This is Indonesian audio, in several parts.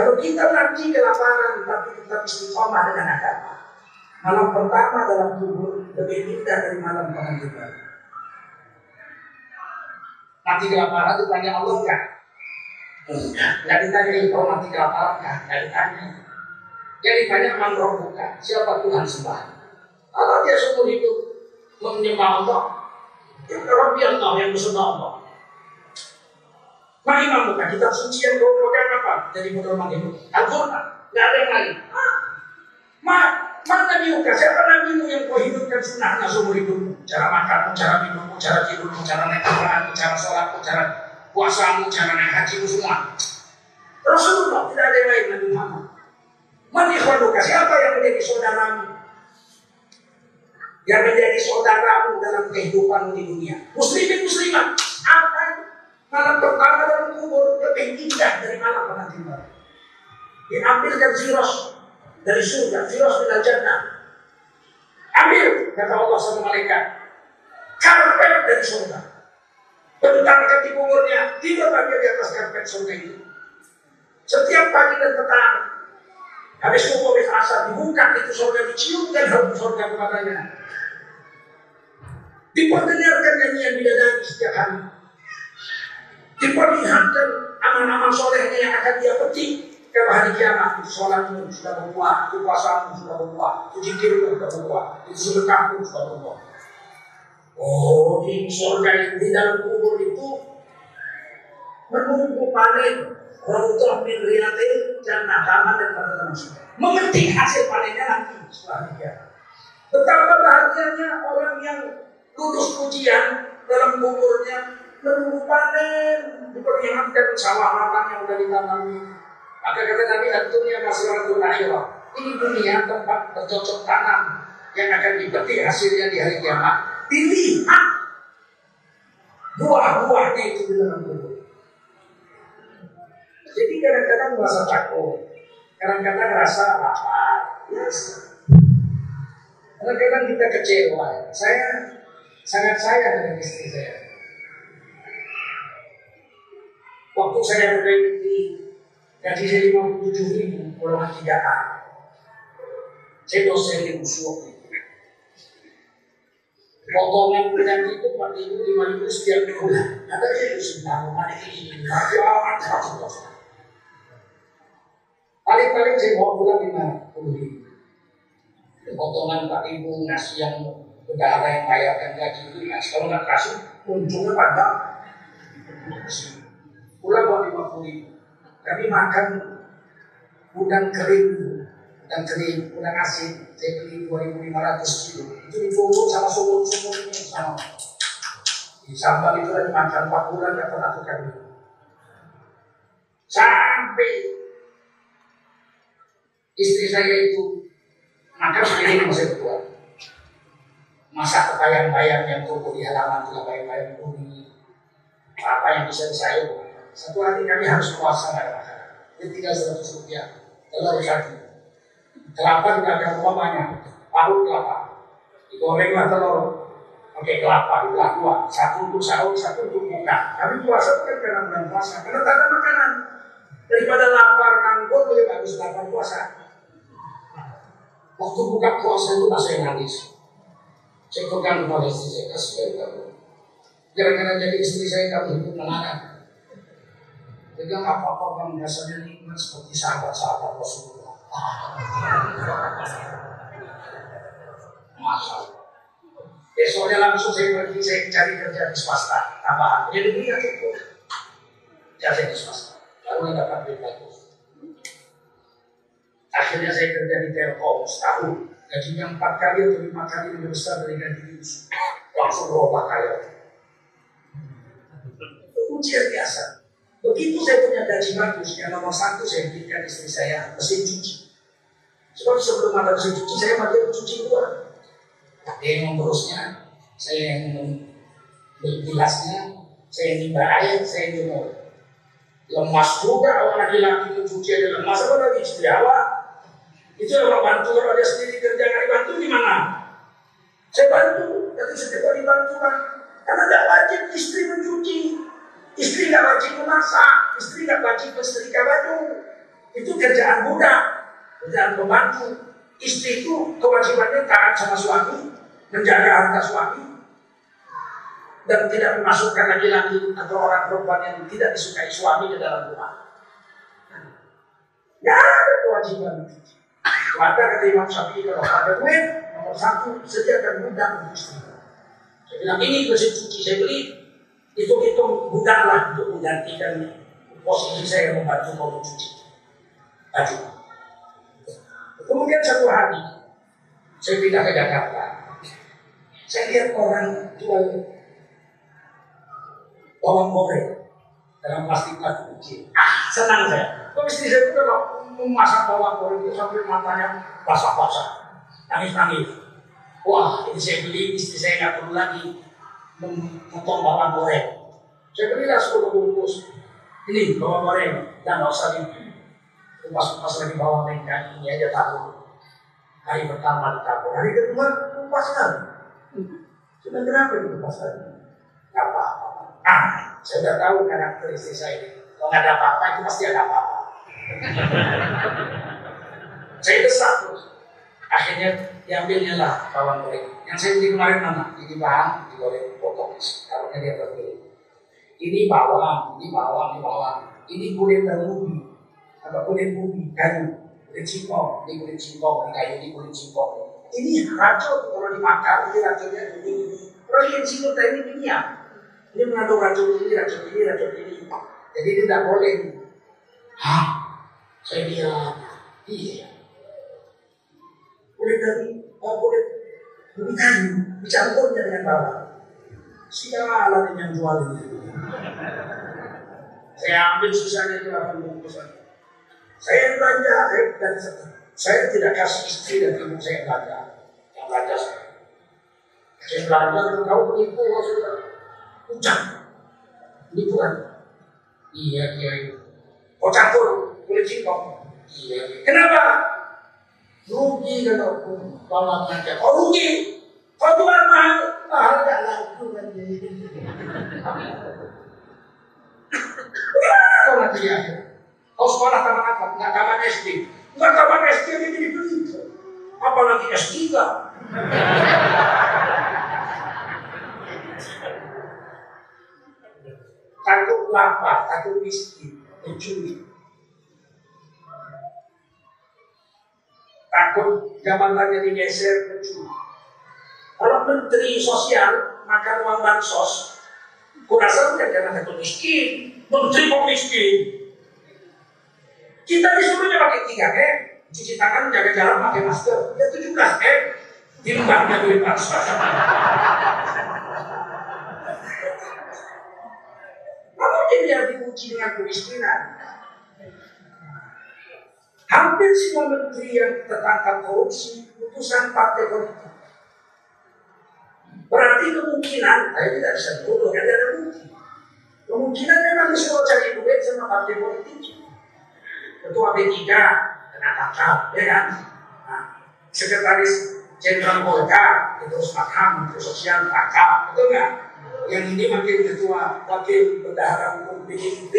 Kalau kita nanti kelaparan tapi tetap istiqomah dengan agama, malam pertama dalam kubur lebih indah dari malam pengantinan. Nanti kelaparan itu tanya Allah kan? Enggak ditanya itu mati kelaparan kan? Enggak ditanya. Jadi tanya man bukan siapa Tuhan sembah? Kalau dia seumur hidup menyembah Allah, ya Rabbi Allah yang bersembah Allah. Mari bukan kitab suci yang kau pegang apa? Jadi pedoman itu. Al-Quran. Tidak ada yang lain. Ma, mana Nabi Muka? Siapa Nabi yang kau hidupkan sunnahnya seumur hidupmu? Cara makanmu, cara minummu, cara tidurmu, cara naik Quranmu, cara sholatmu, cara puasamu, cara naik hajimu semua. Rasulullah tidak ada yang lain Nabi Muhammad. Mani ikhwanuka? Siapa yang menjadi saudaramu? Yang menjadi saudaramu dalam kehidupan di dunia. Muslimin muslimat. Apa Malam pertama dalam kubur lebih indah dari malam penanti baru. Diambilkan ziros dari surga, ziros dari jannah. Ambil, kata Allah sama malaikat. Karpet dari surga. Bentangkan di kuburnya, tiga bagi di atas karpet surga itu. Setiap pagi dan petang, habis kubur habis asar, dibuka itu surga, dicium dan harum surga kepadanya. Diperdengarkan nyanyian bidadari setiap hari diperlihatkan amal-amal solehnya yang akan dia petik kalau hari kiamat sholatmu sudah berbuah, puasamu sudah berbuah, itu zikirmu sudah berbuah, sedekahmu sudah berbuah. Oh, di surga di dalam kubur itu menunggu panen Raudhah min riyatil jannah taman dan manusia. Memetik hasil panennya nanti setelah dia. Betapa bahagianya orang yang lulus ujian dalam kuburnya menunggu panen, diperlihatkan sawah matang yang sudah ditanami. Maka kata Nabi, dunia masyarakat akhirat. Ini dunia tempat bercocok tanam yang akan dipetik hasilnya di hari kiamat. Dilihat buah-buahnya itu di dalam kubur. Jadi kadang-kadang merasa takut, kadang-kadang rasa lapar, biasa. Kadang-kadang kita kecewa. Saya sangat sayang dengan istri saya. Waktu saya meneliti gaji saya 57 ribu golongan 3A. Saya dosen di musuh Potongan bulan itu 4 ribu, 5 ribu setiap bulan. Ada saya sedang mana ini, Paling-paling saya bawa bulan 50 ribu. Potongan 4 ribu ngasih yang negara yang bayarkan gaji itu, kalau nggak kasih, untungnya pada pulang ribu. Kami makan udang kering, udang kering, udang asin, saya beli dua ribu lima ratus kilo. Itu dibungkus sama sumur-sumur ini sama. Di sambal itu lagi makan empat bulan pernah tukar itu. Sampai istri saya itu makan sendiri masih berdua. Masak bayang-bayang yang tumbuh di halaman bayang-bayang bumi. Apa yang bisa saya satu hari kami harus puasa nggak masalah. Ini tinggal seratus rupiah. Telur satu. Kelapa juga ada umpamanya. Paru kelapa. Digorenglah telur. Oke kelapa, dua dua. Satu untuk sahur, satu untuk buka. Kami puasa kan karena bulan puasa. Karena tak ada makanan. Daripada lapar nganggur lebih bagus lapar puasa. Waktu buka puasa itu saya nangis. Saya pegang kepala istri saya kasih kamu. Gara-gara jadi istri saya kamu hidup menarik. Pegang apa-apa yang biasanya nikmat seperti sahabat-sahabat Rasulullah. Masya Besoknya langsung saya pergi, saya cari kerja di swasta, tambahan. Jadi dia cukup. Kerja di swasta. Lalu dapat duit bagus. Akhirnya saya kerja di Telkom setahun. Gajinya empat kali atau lima kali lebih besar dari gaji itu. Langsung berubah kaya. Itu ujian biasa. Begitu saya punya gaji bagus, yang nomor satu saya berikan istri saya mesin cuci. Sebab sebelum ada mesin cuci, saya masih cuci luar. Dia yang mengurusnya, saya yang bilasnya, saya yang nimba air, saya yang jemur. Lemas juga orang laki-laki mencuci ada lemas apa lagi istri awak. Itu yang bantu kalau dia sendiri kerja nggak dibantu gimana? Saya bantu, tapi setiap kali bantu kan, karena tidak wajib istri mencuci. Istri nggak wajib memasak, istri nggak wajib mensetrika baju. Itu kerjaan budak, kerjaan pembantu. Istri itu kewajibannya taat sama suami, menjaga harta suami, dan tidak memasukkan laki-laki atau orang perempuan yang tidak disukai suami ke dalam rumah. Ya ada kewajiban itu. Maka kata Imam Syafi'i kalau ada duit, nomor satu sediakan budak untuk istri. Saya bilang ini mesin cuci saya beli, hitung-hitung budak lah untuk menggantikan posisi saya membantu mencuci baju. Kemudian satu hari saya pindah ke Jakarta. Saya lihat orang jual bawang goreng dalam plastik plastik kecil. Ah, senang saya. Kok istri saya itu kalau memasak bawang goreng itu sampai matanya basah-basah, nangis-nangis. Wah, ini saya beli, istri saya nggak perlu lagi memotong bawang goreng. Saya belilah 10 bungkus. Ini bawang goreng, dan nggak usah di kupas-kupas lagi bawang goreng ini aja tahu. Hari pertama ditabur, hari kedua kupas lagi. Sudah kenapa kupas lagi? Gak apa-apa. Ah, saya sudah tahu karakter istri saya ini. Kalau nggak ada apa-apa, itu pasti ada apa-apa. saya desak terus. Akhirnya diambilnya lah bawang goreng. Yang saya beli kemarin mana? Ini bahan digoreng potong. Taruhnya dia terpilih. Ini bawang, ini bawang, ini bawang. Ini kulit dan ubi. Apa kulit ubi, kayu. Kulit singkong, ini kulit singkong, ini kayu, ini kulit singkong. Ini racun kalau dimakan, ini racunnya ini. Kalau yang singkong ini minyak. Ini mengandung racun ini, racun ini, racun ini. Jadi ini tidak boleh. Hah? Saya bilang, iya. Boleh dari, boleh lebih kayu, dicampurnya dengan bawang. Sialan yang jual ini. Saya ambil sisanya itu akan bungkusan. Saya belanja, saya dan saya tidak kasih istri dan ibu saya belanja. Yang belanja saya. Saya belanja, kau penipu, sudah hujan. Ini bukan. Iya, iya. Kau campur kulit singkong. Iya. Kenapa? Rugi kalau bawa belanja. Kau rugi. Kau jual mahal, mahal gak laku Gimana kau nanti ya? Kau sekolah taman apa? Nggak taman SD. Nggak taman SD ini dibeli. Apalagi S3. takut lapar, takut miskin, mencuri. Takut lagi digeser mencuri. Kalau menteri sosial makan uang bansos, kurasa bukan karena takut miskin, menteri kok miskin. Kita disuruhnya pakai tiga m, cuci tangan, jaga jarak, pakai masker. Ya tujuh belas m, timbangnya duit bansos. mungkin dia diuji dengan kemiskinan. Hampir semua menteri yang tertangkap korupsi putusan partai politik. Berarti kemungkinan, saya tidak bisa dituduh, kan ada bukti. Kemungkinan memang disuruh cari duit sama partai politik. Ketua P3 kena tangkap, ya kan? Nah, sekretaris jenderal Golkar, terus Makham, Menteri Sosial tangkap, betul nggak? yang ini makin ketua wakil bendahara hukum PDIP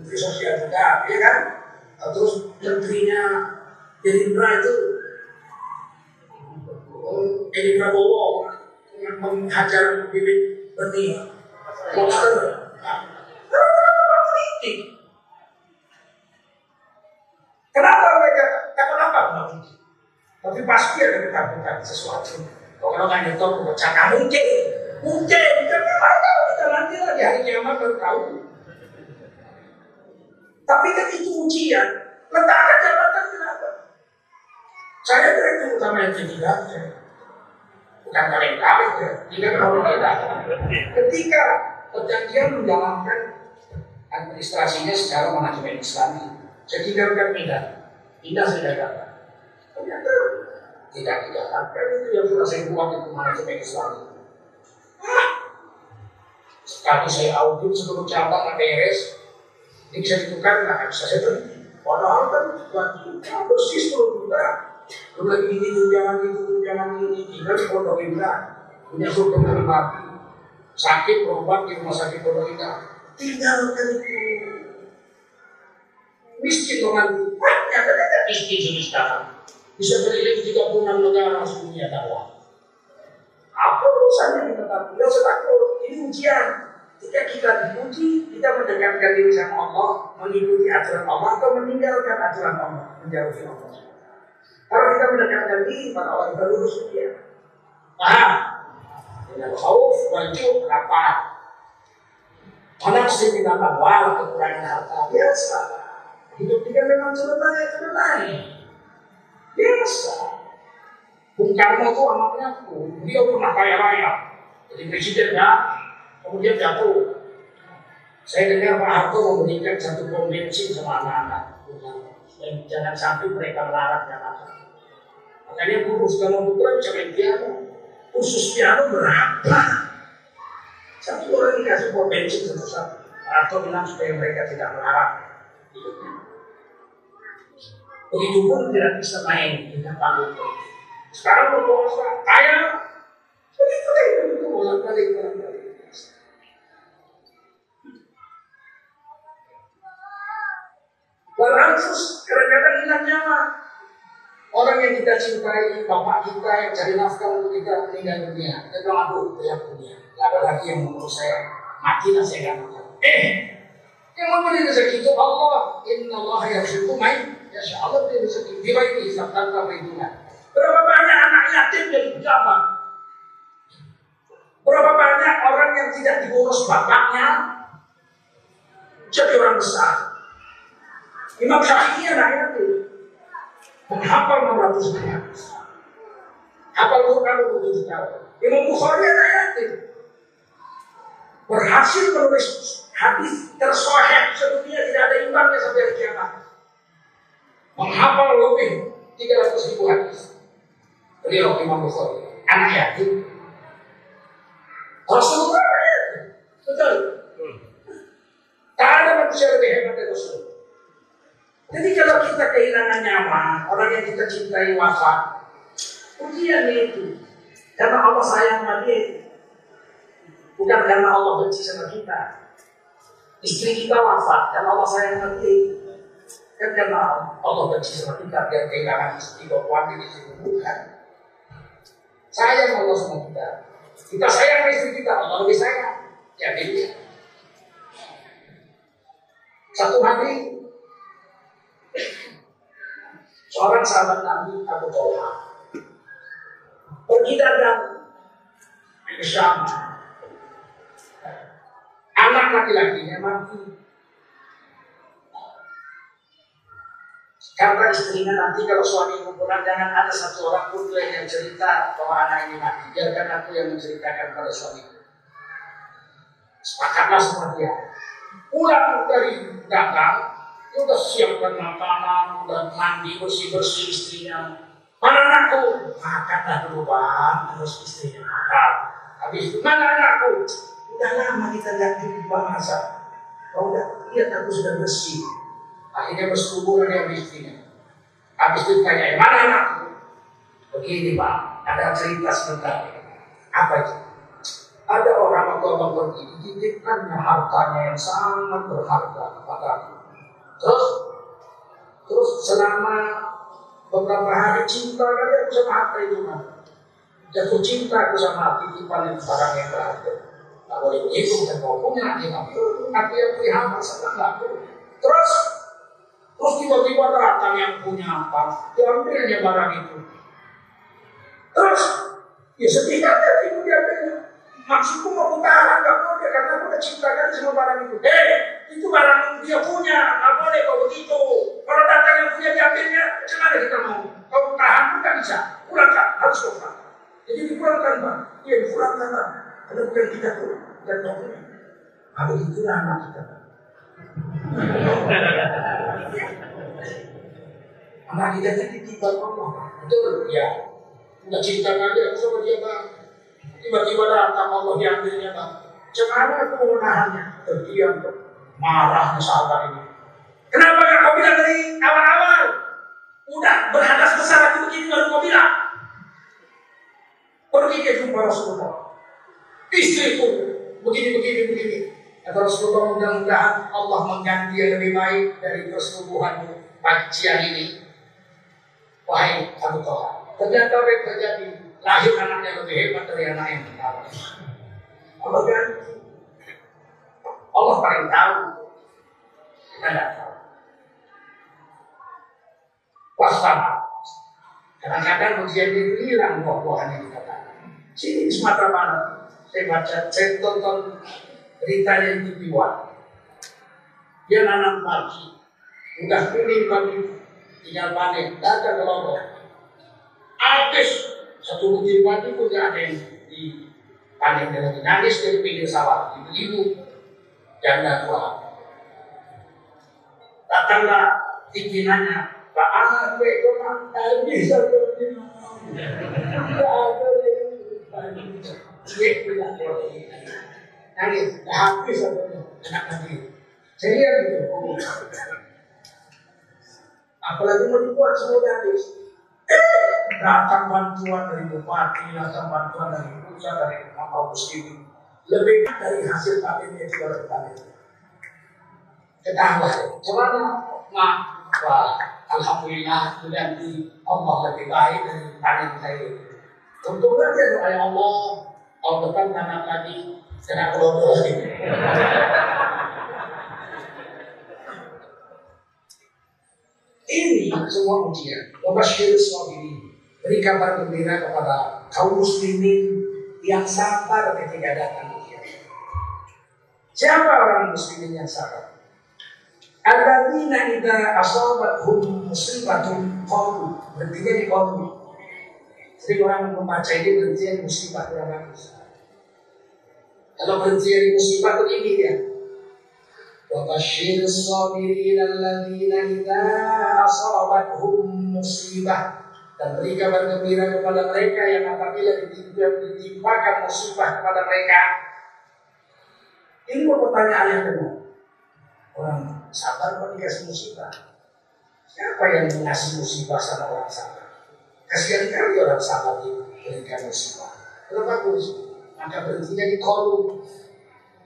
menteri sosial juga ya kan terus menterinya Gerindra itu Edi Prabowo yang menghajar bibit benih monster. Politik kenapa mereka kenapa? Politik tapi pasti ada ketakutan sesuatu. Kalau nggak nyetor pecah mungkin. Mungkin. Karena tahu kita nanti lagi hari kiamat baru tahu tapi kan itu ujian. Letakkan jabatan kenapa? Saya direktur utama yang ketiga bukan kalian kalian ya. Tidak kalau kita ketika perjanjian menjalankan administrasinya secara manajemen Islami saya tinggalkan pindah pindah saya Jakarta ternyata tidak tidak kan itu yang sudah saya buat itu manajemen Islami. Sekali saya audit seluruh cabang beres, ini bisa ditukar nggak bisa saya berhenti. Padahal kan juta bersih sepuluh juta. Belum lagi ini tunjangan itu tunjangan ini tinggal di pondok indah punya surga pribadi sakit berobat di rumah sakit pondok indah tinggalkan itu miskin dong nanti istri jenis dakwah. Bisa keliling 36 negara dunia dakwah. Apa urusannya kita takut? Tidak usah takut. Ini ujian. Jika kita dipuji, kita mendekatkan diri sama Allah, mengikuti aturan Allah atau meninggalkan aturan Allah, menjauhi Allah. Kalau kita mendekatkan diri, maka Allah kita lurus dia. Paham? Dengan khauf, wajib, lapar. Anak sih minta wal kekurangan harta biasa. Hidup kita memang selesai, selesai. Biasa. Bung Karno itu anaknya dia pernah kaya raya. Jadi presiden ya, kemudian jatuh. Saya dengar Pak Harto memberikan satu bom bensin sama anak-anak. Dan jangan sampai mereka melarat Jakarta. Makanya guru putra bisa main piano. Khusus piano berapa? Satu orang dikasih bom satu satu. Atau bilang supaya mereka tidak melarat Begitu pun tidak bisa main di panggung Sekarang berpuasa kaya, begitu deh begitu bolak balik. Walansus kadang-kadang hilang nyawa. Orang yang kita cintai, bapak kita yang cari nafkah untuk kita meninggal dunia. Dia bilang, aduh, banyak dunia. Gak ada lagi yang mengurus saya. Mati lah saya gak makan. Eh, yang memberi rezeki itu Allah. Inna Allah yang main. Ya Allah dia rezeki. Dia ini hisab tanpa perhitungan. Berapa banyak anak yatim yang pejabat? Berapa banyak orang yang tidak diurus bapaknya jadi orang besar? Imam Syafi'i anak yatim menghafal 600 ayat. Hafal Quran untuk tujuh tahun. Imam Bukhari anak yatim berhasil menulis hadis tersoheh sedunia tidak ada imbangnya sampai hari kiamat. Menghafal lebih 300 ribu hadis. Beliau Imam Bukhari anak yatim. Rasulullah. Betul. Tak ada manusia lebih hebat dari nyawa, orang yang kita cintai wafat, ujian itu. Karena Allah sayang sama dia. Bukan karena Allah benci sama kita. Istri kita wafat, karena Allah sayang sama dia. Kan karena Allah benci sama kita, biar kehilangan istri, di sini. Bukan. Sayang Allah sama kita. Kita sayang istri kita, Allah lebih sayang. Ya, dia. Satu hari Seorang sahabat Nabi Abu Talha pergi dagang ke Syam. Anak laki-lakinya mati. Kata istrinya nanti kalau suami pulang jangan ada satu orang pun yang cerita bahwa anak ini mati. Biarkan aku yang menceritakan pada suami. Sepakatlah sama dia. Pulang dari dagang, dia udah siapkan makanan, udah mandi bersih-bersih istrinya. Mana anakku? Makanlah dulu bang, terus istrinya makan. Habis itu, mana anakku? Udah lama kita lihat di bahasa. Kau udah lihat aku sudah bersih. Akhirnya bersetubuhan dengan istrinya. Habis itu tanya, mana anakku? Begini pak, ada cerita sebentar. Apa itu? Ada orang waktu abang pergi, dititipkannya hartanya yang sangat berharga kepada aku. Terus, terus selama beberapa hari cinta kali aku sama harta itu kan. Jatuh cinta aku sama titipan yang barang yang berharga. Tak boleh begitu, dan kau punya, dia nggak Tapi yang hamba, saya nggak Terus, terus tiba-tiba datang yang punya apa, diambilnya barang itu. Terus, ya sedih itu diambilnya. Maksudku mau tahan, nggak boleh karena aku udah cintakan sama barang itu. Hei, itu barang dia punya, nggak boleh kau begitu. Kalau datang yang punya diambilnya, macam mana kita mau? Kau tahan pun nggak bisa. Pulangkan, harus pulang. Jadi dipulangkan bang, iya dipulangkan bang. Karena bukan kita tuh, bukan kau punya. Nah begitulah anak kita. anak kita kan ditibak Allah. Betul, ya. Udah cintakan dia sama dia bang. Tiba-tiba datang Allah diambilnya bang. Cemana aku menahannya? Terdiam tuh. Marahnya sahabat ini. Kenapa gak kau bilang dari awal-awal? Udah berhadas besar aku begini baru kau bilang. Pergi ke jumpa Rasulullah. Istriku begini, begini, begini. Kata Rasulullah mudah-mudahan Allah mengganti yang lebih baik dari persetubuhanmu pagi siang ini. wahai Abu Toha. Ternyata yang terjadi? Lahir anaknya lebih hebat dari anak yang pertama. Allah ganti. Allah paling tahu. Kita tidak tahu. Waspada. Kadang-kadang ujian itu hilang buah-buahan yang dikatakan. Sini di Sumatera Barat, saya baca, saya tonton beritanya di TV One. Dia nanam pagi, udah kuning pagi, tinggal panen, datang ke Lombok. Habis satu butir pagi pun tidak ada yang di panen lagi. Nangis dari pinggir sawah, ibu-ibu janda tua. Datanglah pimpinannya, Pak Anak, gue kok bisa begini? Tidak ada yang Dia bilang, nangis, habis anak lagi. Lihat gitu. Apalagi mau dibuat semua habis. Datang bantuan dari bupati, datang bantuan dari pusat, dari kaum muslimin. Lebih dari hasil panen yang sudah berpanen. Ketawa, coba mak, wah, alhamdulillah nanti Allah lebih baik dari panen saya. Untung doa ya Allah, tahun depan tanam lagi, kena kelompok lagi. Ini semua ujian. Wabashir ini Beri kabar gembira kepada kaum muslimin yang sabar ketika datang. Siapa orang muslimin yang sabar? Alladzina idza asabathum musibatun qalu. Berartinya di qalu. Jadi orang membaca ini berhenti di musibah kurang bagus. Kalau berhenti di musibah itu ini dia. وبشر الصابرين الذين إذا أصابتهم musibah dan beri kabar gembira kepada mereka yang apabila ditimpakan musibah kepada mereka. ini pertanyaan yang kedua. Orang sabar kok dikasih musibah? Siapa yang mengasih musibah sama orang sabar? Kasihan kali orang sabar diberikan musibah. Kalau bagus, maka berhentinya di kolom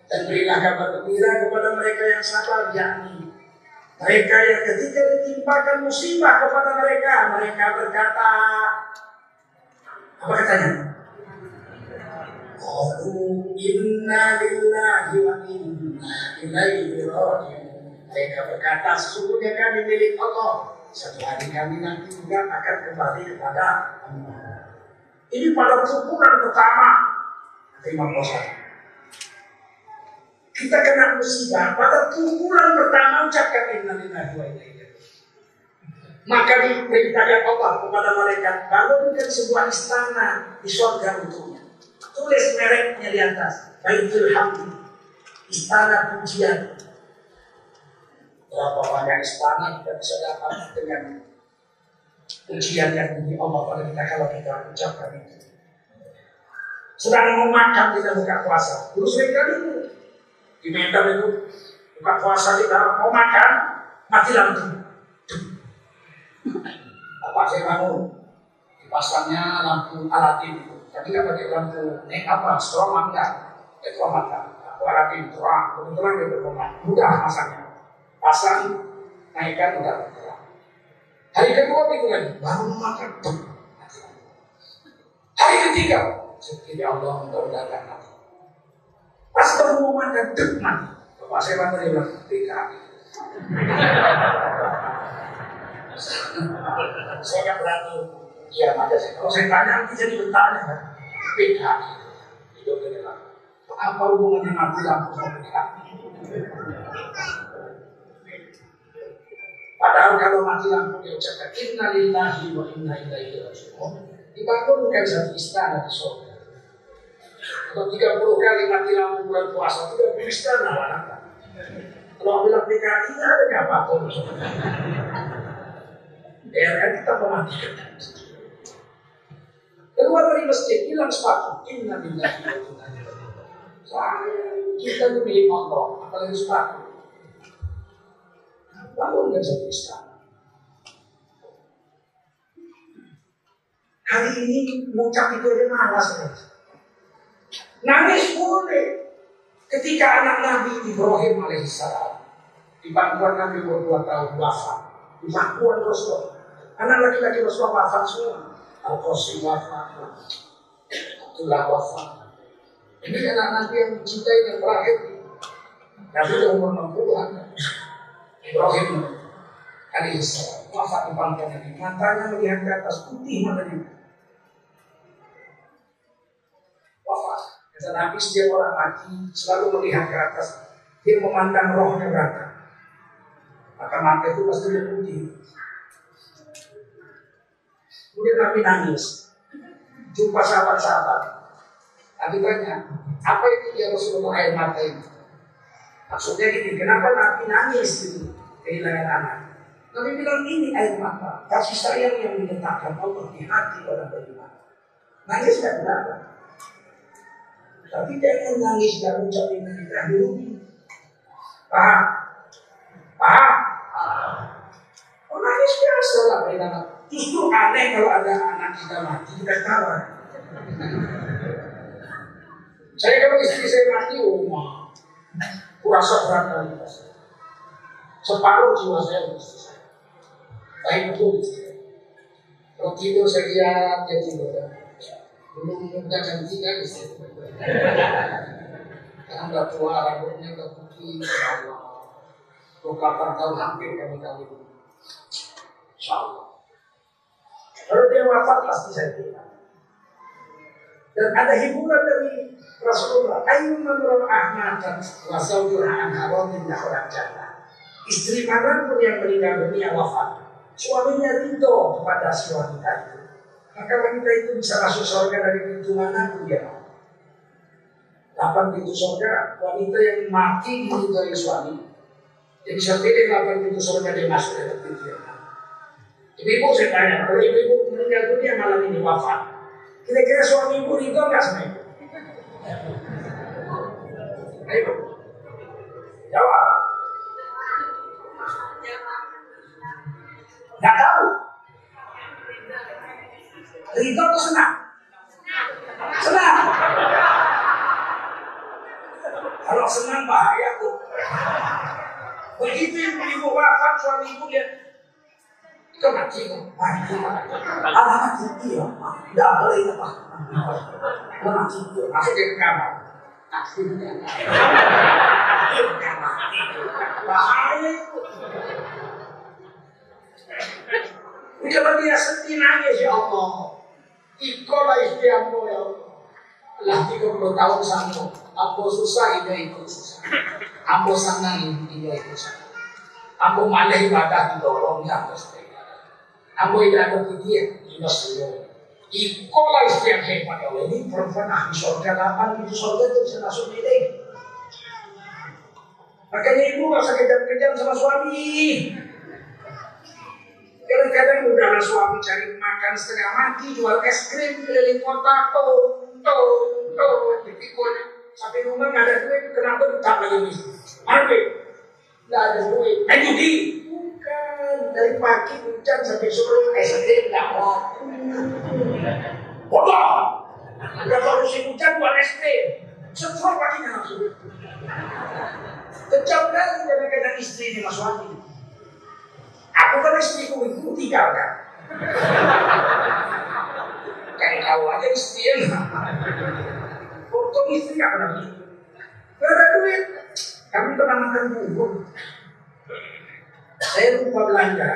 dan berilah kabar gembira kepada mereka yang sabar, yakni mereka yang ketika ditimpakan musibah kepada mereka, mereka berkata, apa katanya? Qalu inna lillahi wa inna ilaihi raji'un. Mereka berkata, sesungguhnya kami milik Allah. Satu hari kami nanti juga akan kembali kepada Allah. Ini pada pukulan pertama. Terima kasih kita kena musibah pada pukulan pertama ucapkan innalillahi wa inna maka diperintahkan Allah kepada malaikat bangunkan sebuah istana di surga untuknya tulis mereknya di atas. Baitul Hamdi istana pujian. Berapa banyak istana kita bisa dapat dengan pujian yang diberi Allah pada kita kalau kita ucapkan itu. Sedang mau makan kita buka puasa. Terus mereka dulu di Medan itu buka puasa kita mau makan mati lampu apa saya bangun dipasangnya lampu alatin itu nggak pakai lampu nek apa stroma enggak. Stroma enggak alatin terang. Kebetulan dia berkembang mudah masangnya pasang naikkan udah terang hari kedua itu lagi baru makan. Hari ketiga seperti Allah mudah-mudahan Pas pengumuman dan dek mati. Bapak saya bantu dia bilang, PKI. saya nggak berani Iya, aja sih. Kalau saya tanya nanti jadi bertanya kan. PKI. Itu bilang, apa hubungannya mati lampu sama PKI? Padahal kalau mati lampu dia ucapkan Inna lillahi wa inna ilaihi raji'un. Dibangunkan satu istana di surga. Kalau 30 kali mati lampu bulan puasa, 30 istana lah. Kalau bilang PKI, ada apa pun. kan kita mematikan. Keluar dari masjid, hilang sepatu. Inna billahi wa inna ilaihi Kita memilih motor, apalagi sepatu. Bangun dan satu. Hari ini mengucap itu aja malas. Nangis boleh. Ketika anak Nabi Ibrahim alaihissalam di pangkuan Nabi berdua tahun wafat, di pangkuan Rasul Anak laki-laki Rasulullah wafat semua. Al-Qasim wafat. Abdullah wafat. Ini anak nanti yang mencintai yang terakhir. Nabi sudah umur 60-an. Ibrahim alaihissalam wafat di pangkat ini. Matanya melihat ke atas putih matanya. Wafat. Kata Nabi setiap orang mati selalu melihat ke atas. Dia memandang rohnya berangkat. Maka mata itu pasti putih. Kemudian Nabi nangis. Jumpa sahabat-sahabat. Nabi tanya, apa itu ya Rasulullah air mata ini? Maksudnya gini, kenapa Nabi nangis gitu kehilangan anak? Nabi bilang ini air mata, kasih sayang yang diletakkan Allah di hati orang beriman. Nangis tidak kenapa. Tapi jangan nangis dan ucapin kita dulu. Paham? Paham? Oh nangis biasa lah anak. Justru aneh kalau ada anak kita mati kita tawa. saya kalau istri saya mati, rumah, kurasa berat kali Separuh jiwa saya untuk istri saya. Baik betul istri saya. Kalau tidur saya lihat dia tidur. Belum muda cantik kan istri Karena udah tua, rambutnya udah putih, insya Allah. 28 tahun hampir kami kawin. Insya. Kalau dia wafat pasti saya bilang. Dan ada hiburan dari Rasulullah. Ayyum mamrul ahmatan wa zawjuha an haramin orang jannah. Istri mana pun yang meninggal dunia wafat, suaminya ridho kepada si wanita itu. Maka wanita itu bisa masuk surga dari pintu mana pun dia mau. Delapan pintu surga, wanita yang mati diridhoi suami. Dia bisa pilih delapan pintu surga dia masuk dari pintu yang Ibu-ibu saya tanya, kalau ibu-ibu meninggal dunia malam ini wafat, kira-kira suami ibu itu enggak sama ibu? Ayo, jawab. Gak tahu. Ridho atau senang? Senang. Kalau senang bahaya tuh. Begitu ibu wafat suami ibu lihat itu. Mati. Alah mati dia. Tidak boleh itu pak. Mati dia. Masuk ke kamar. Mati. Bahaya itu. Nangis ya Allah. Ikolah istiamu ya Allah. Lah 30 tahun sanggup. Ambo susah ini ikut susah. Ambo senang ini ikut senang. Ambo malah ibadah didorongnya ambo sedih. Ambo tidak ada dia, ini sudah. Ikolah istiak hebat ya Allah. Ini perempuan ahli surga, kapan itu surga itu bisa masuk ini. Makanya ibu gak usah kejam-kejam sama suami. Kadang-kadang udah suami cari makan setengah mati, jual es krim keliling kota, tuh, tuh, tuh, dipikulnya. Sampai rumah nggak ada duit, kenapa tetap lagi nih? Duit? Nggak ada duit. Eh judi? Bukan. Dari pagi hujan sampai sore es krim nggak mau. Bodoh. Udah kalau hujan buat es krim. Setor paginya langsung. Kejam kali kadang-kadang istri ini mas suami. Aku kan istriku itu tinggalkan. Kayak tahu aja istrinya. Untung istri gak pernah begitu. Gak ada duit. Kami pernah makan bubur. Saya lupa belanja.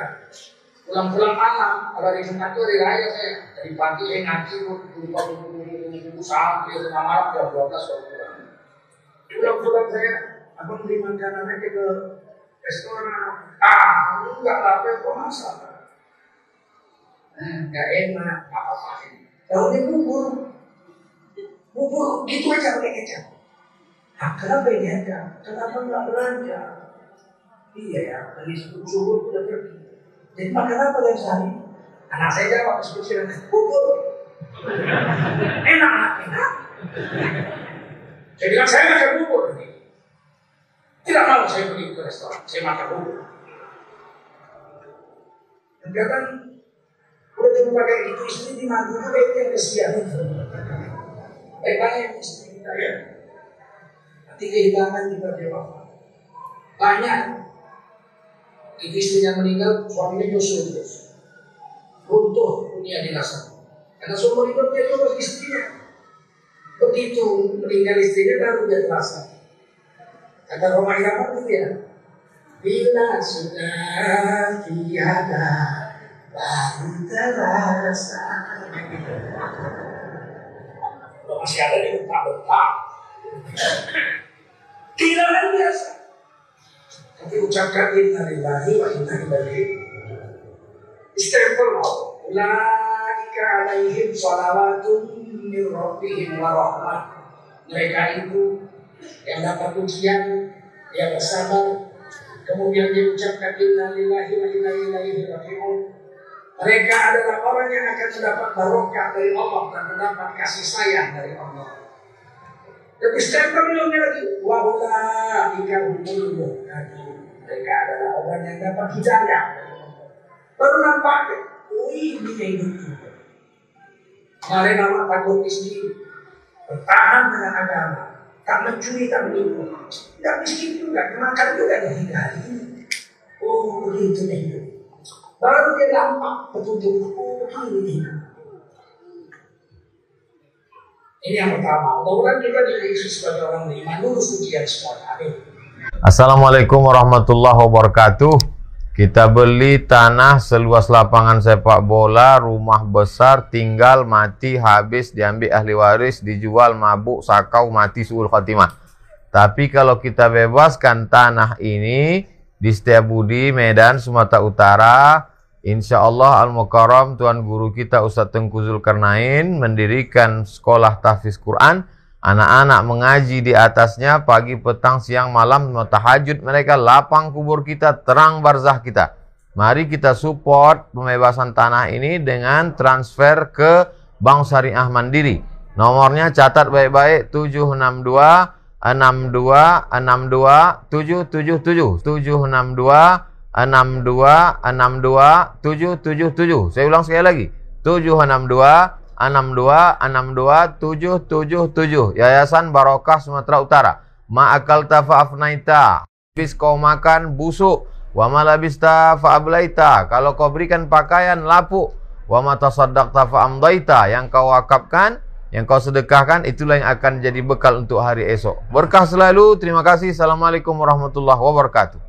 Pulang-pulang malam, kalau Jumat itu hari raya saya. Dari pagi saya ngaji, lupa bubur sampai tengah malam jam 12 baru pulang. Pulang-pulang saya, abang beli makanan aja ke restoran. Ah, enggak apa kok masalah. Nah, enggak enak, apa-apain. Tahunya bubur, bubur gitu aja pakai kecap. Nah, kenapa ini aja? Kenapa nggak belanja? Iya ya, dari subuh subuh udah pergi. Jadi makan apa dari sehari? Anak saya jawab seperti bubur. Enak, enak. Saya bilang saya makan bubur. Tidak mau saya pergi ke restoran, saya makan bubur. Dan kadang udah jumpa kayak gitu istri di mantu itu yang kesian itu. Baik-baik istri kita ya. Nanti kehilangan juga dia wafat. Banyak. Itu istrinya meninggal, suaminya nyusul terus. runtuh dunia dirasa. Karena seumur hidup dia terus istrinya. Begitu meninggal istrinya baru dia terasa. Kata Roma Irama itu ya, bila sudah tiada baru terasa. Masih ada di bentak-bentak. Kehilangan biasa. Tapi ucapkan inna lillahi wa inna ilaihi Istighfar Ulaika alaihim salawatun min rabbihim wa rahmah. Mereka itu yang dapat ujian yang bersabar kemudian diucapkan inna lillahi wa inna ilaihi raji'un. Mereka adalah orang yang akan mendapat barokah dari Allah dan mendapat kasih sayang dari Allah. Tapi stempel lagi? Wahula ikan humul mereka adalah orang yang dapat hidayah baru nampak wih ini hidupku Mari nama takut istri bertahan dengan agama tak mencuri tak menipu tidak miskin juga makan juga dari hari ini oh begitu hidup baru dia nampak petunjuk oh ini hidup ini yang pertama. Mudah-mudahan kita diisi sebagai orang beriman lulus ujian semua. Amin. Assalamualaikum warahmatullahi wabarakatuh. Kita beli tanah seluas lapangan sepak bola, rumah besar, tinggal, mati, habis, diambil ahli waris, dijual, mabuk, sakau, mati, suul khatimah. Tapi kalau kita bebaskan tanah ini di Setiabudi, Medan, Sumatera Utara, Insya Allah Al-Mukarram Tuan Guru kita Ustadz Tengku Zulkarnain mendirikan sekolah tahfiz Quran. Anak-anak mengaji di atasnya pagi, petang, siang, malam, tahajud mereka lapang kubur kita, terang barzah kita. Mari kita support pembebasan tanah ini dengan transfer ke Bank Syariah Mandiri. Nomornya catat baik-baik 762 62 62 777 762 enam dua enam dua tujuh tujuh tujuh. Saya ulang sekali lagi. Tujuh enam dua enam dua enam dua tujuh tujuh tujuh. Yayasan Barokah Sumatera Utara. Ma'akal tafa'afnaita. Habis kau makan busuk. Wa malabista fa'ablaita. Kalau kau berikan pakaian lapuk. Wa matasaddaq tafa'amdaita. Yang kau wakafkan, yang kau sedekahkan, itulah yang akan jadi bekal untuk hari esok. Berkah selalu. Terima kasih. Assalamualaikum warahmatullahi wabarakatuh.